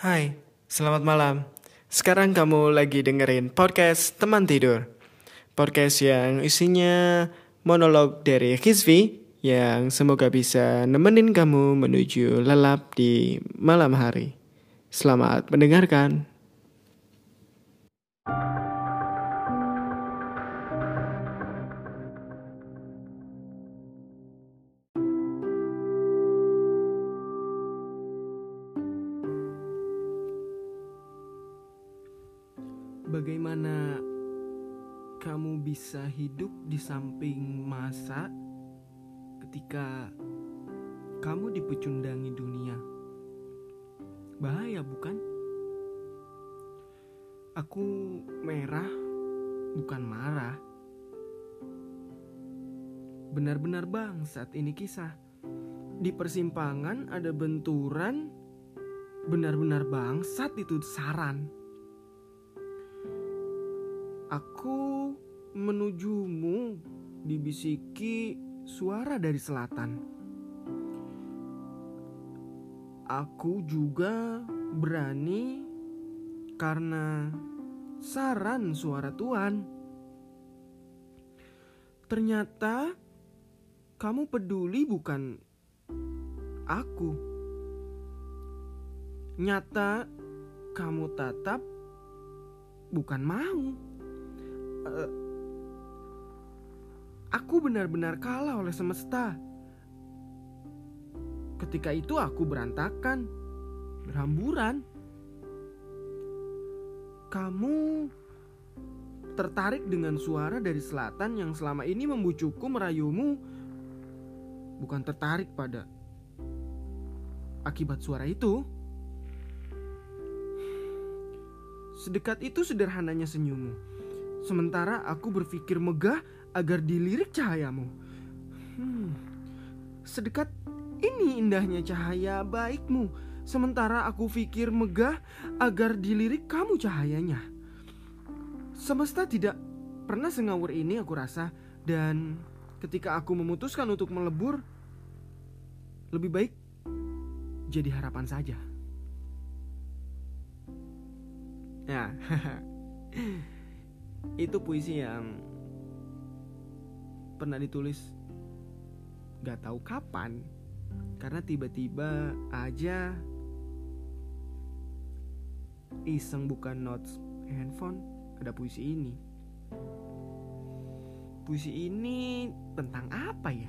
Hai, selamat malam. Sekarang kamu lagi dengerin podcast Teman Tidur. Podcast yang isinya monolog dari Hizvi yang semoga bisa nemenin kamu menuju lelap di malam hari. Selamat mendengarkan. Bagaimana kamu bisa hidup di samping masa ketika kamu dipecundangi dunia? Bahaya bukan? Aku merah bukan marah. Benar-benar bang saat ini kisah. Di persimpangan ada benturan benar-benar bangsat itu saran. Aku menujumu dibisiki suara dari selatan. Aku juga berani karena saran suara Tuhan. Ternyata kamu peduli bukan aku. Nyata kamu tatap bukan mau. Uh, aku benar-benar kalah oleh semesta. Ketika itu aku berantakan, berhamburan. Kamu tertarik dengan suara dari selatan yang selama ini membucukku merayumu. Bukan tertarik pada akibat suara itu. Sedekat itu sederhananya senyummu. Sementara aku berpikir megah agar dilirik cahayamu. Hmm, sedekat ini indahnya cahaya baikmu. Sementara aku pikir megah agar dilirik kamu cahayanya. Semesta tidak pernah sengawur ini aku rasa. Dan ketika aku memutuskan untuk melebur, lebih baik jadi harapan saja. Ya, itu puisi yang pernah ditulis gak tahu kapan karena tiba-tiba aja iseng bukan notes handphone ada puisi ini. Puisi ini tentang apa ya?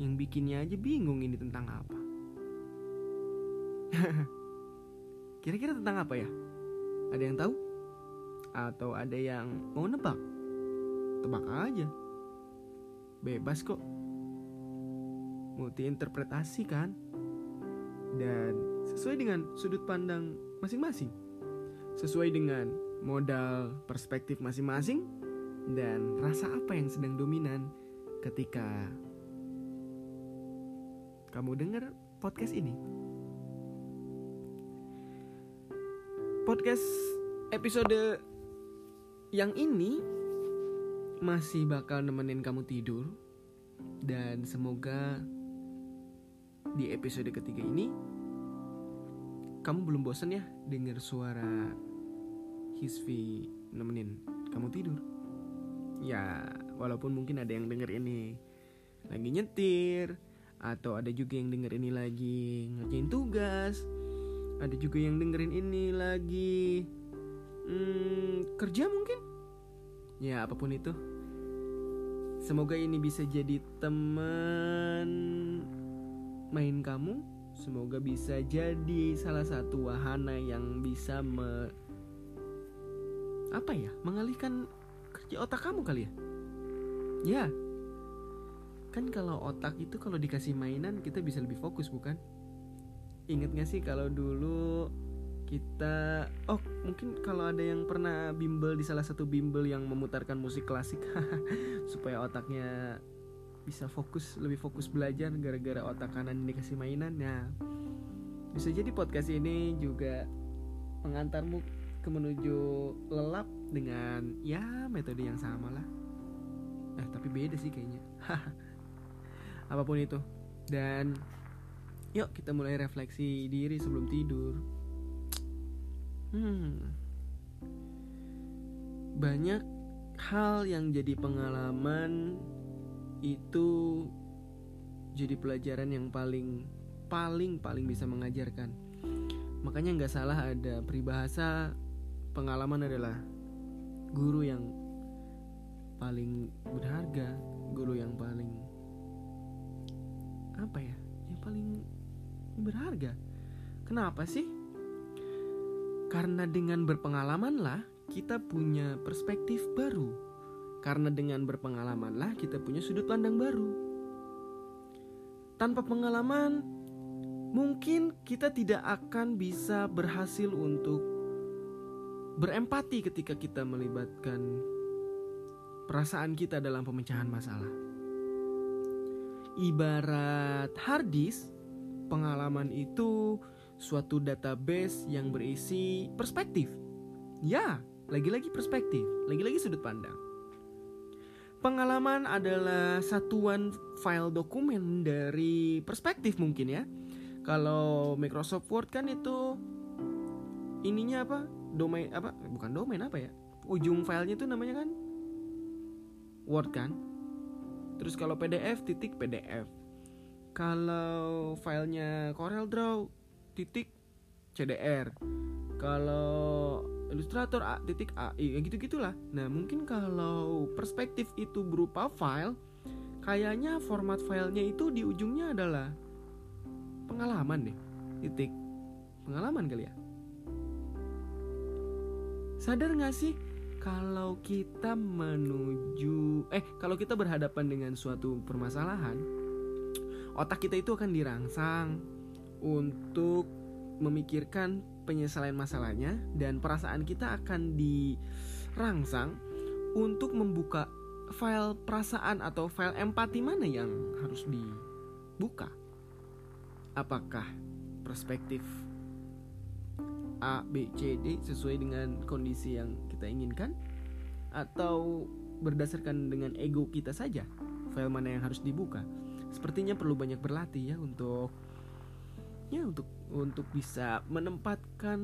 Yang bikinnya aja bingung ini tentang apa. Kira-kira tentang apa ya? Ada yang tahu atau ada yang mau nebak? Tebak aja. Bebas kok. Multi interpretasi kan? Dan sesuai dengan sudut pandang masing-masing. Sesuai dengan modal perspektif masing-masing dan rasa apa yang sedang dominan ketika kamu dengar podcast ini. Podcast episode yang ini masih bakal nemenin kamu tidur dan semoga di episode ketiga ini kamu belum bosan ya denger suara Hisvi nemenin kamu tidur. Ya, walaupun mungkin ada yang denger ini lagi nyetir atau ada juga yang denger ini lagi ngerjain tugas. Ada juga yang dengerin ini lagi hmm, kerja mungkin. Ya, apa pun itu. Semoga ini bisa jadi teman main kamu. Semoga bisa jadi salah satu wahana yang bisa me apa ya mengalihkan kerja otak kamu kali ya. Ya, kan kalau otak itu kalau dikasih mainan kita bisa lebih fokus bukan? Ingat gak sih kalau dulu kita oh mungkin kalau ada yang pernah bimbel di salah satu bimbel yang memutarkan musik klasik supaya otaknya bisa fokus lebih fokus belajar gara-gara otak kanan dikasih mainan ya. Bisa jadi podcast ini juga mengantarmu ke menuju lelap dengan ya metode yang sama lah. Eh tapi beda sih kayaknya. Apa pun itu. Dan Yuk kita mulai refleksi diri sebelum tidur. Hmm. Banyak hal yang jadi pengalaman itu jadi pelajaran yang paling paling paling bisa mengajarkan. Makanya nggak salah ada peribahasa pengalaman adalah guru yang paling berharga, guru yang paling apa ya? Yang paling berharga. Kenapa sih? Karena dengan berpengalamanlah kita punya perspektif baru. Karena dengan berpengalamanlah kita punya sudut pandang baru. Tanpa pengalaman, mungkin kita tidak akan bisa berhasil untuk berempati ketika kita melibatkan perasaan kita dalam pemecahan masalah. Ibarat hard disk, pengalaman itu suatu database yang berisi perspektif. Ya, lagi-lagi perspektif, lagi-lagi sudut pandang. Pengalaman adalah satuan file dokumen dari perspektif mungkin ya. Kalau Microsoft Word kan itu ininya apa? Domain apa? Bukan domain apa ya? Ujung filenya itu namanya kan Word kan? Terus kalau PDF titik PDF. Kalau filenya Corel Draw titik CDR. Kalau Illustrator A titik AI ya gitu gitulah. Nah mungkin kalau perspektif itu berupa file, kayaknya format filenya itu di ujungnya adalah pengalaman deh, titik pengalaman kali ya. Sadar gak sih kalau kita menuju eh kalau kita berhadapan dengan suatu permasalahan, otak kita itu akan dirangsang untuk memikirkan penyelesaian masalahnya dan perasaan kita akan dirangsang untuk membuka file perasaan atau file empati mana yang harus dibuka. Apakah perspektif A, B, C, D sesuai dengan kondisi yang kita inginkan atau berdasarkan dengan ego kita saja file mana yang harus dibuka. Sepertinya perlu banyak berlatih ya untuk untuk untuk bisa menempatkan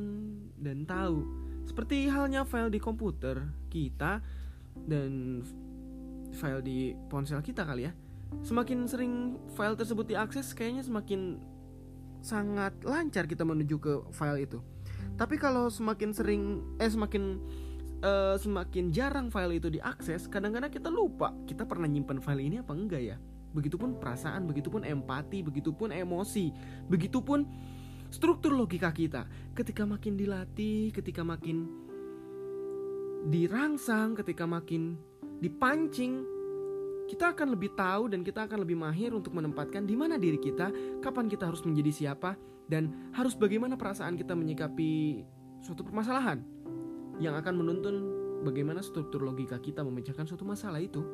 dan tahu seperti halnya file di komputer kita dan file di ponsel kita kali ya. Semakin sering file tersebut diakses kayaknya semakin sangat lancar kita menuju ke file itu. Tapi kalau semakin sering eh semakin uh, semakin jarang file itu diakses kadang-kadang kita lupa kita pernah nyimpan file ini apa enggak ya begitupun perasaan, begitupun empati, begitupun emosi, begitupun struktur logika kita. Ketika makin dilatih, ketika makin dirangsang, ketika makin dipancing, kita akan lebih tahu dan kita akan lebih mahir untuk menempatkan di mana diri kita, kapan kita harus menjadi siapa, dan harus bagaimana perasaan kita menyikapi suatu permasalahan yang akan menuntun bagaimana struktur logika kita memecahkan suatu masalah itu.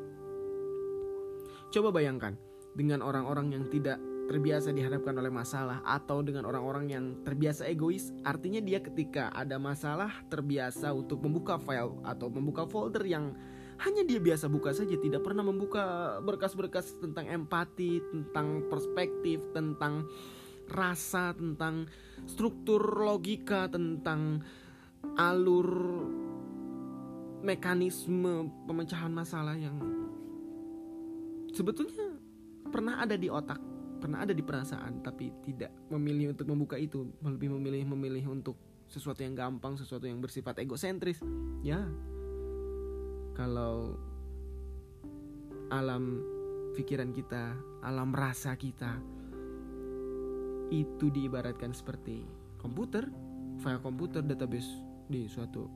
Coba bayangkan dengan orang-orang yang tidak terbiasa dihadapkan oleh masalah atau dengan orang-orang yang terbiasa egois, artinya dia ketika ada masalah terbiasa untuk membuka file atau membuka folder yang hanya dia biasa buka saja, tidak pernah membuka berkas-berkas tentang empati, tentang perspektif, tentang rasa, tentang struktur logika, tentang alur mekanisme pemecahan masalah yang sebetulnya pernah ada di otak, pernah ada di perasaan, tapi tidak memilih untuk membuka itu, lebih memilih memilih untuk sesuatu yang gampang, sesuatu yang bersifat egosentris. Ya, kalau alam pikiran kita, alam rasa kita itu diibaratkan seperti komputer, file komputer database di suatu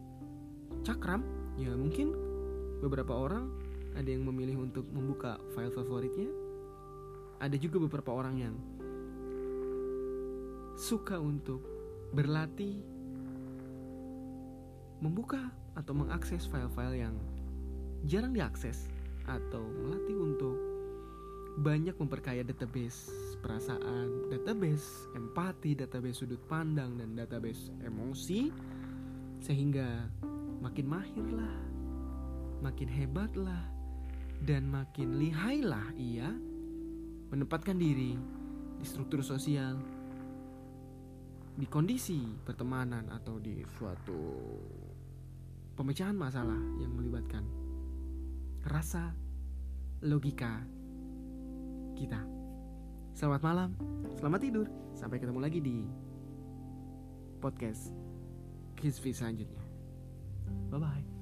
cakram, ya mungkin beberapa orang ada yang memilih untuk membuka file favoritnya? Ada juga beberapa orang yang suka untuk berlatih membuka atau mengakses file-file yang jarang diakses atau melatih untuk banyak memperkaya database perasaan, database empati, database sudut pandang dan database emosi sehingga makin mahir lah, makin hebat lah dan makin lihai lah ia menempatkan diri di struktur sosial, di kondisi pertemanan atau di suatu pemecahan masalah yang melibatkan rasa logika kita. Selamat malam, selamat tidur. Sampai ketemu lagi di podcast Kisvi selanjutnya. Bye bye.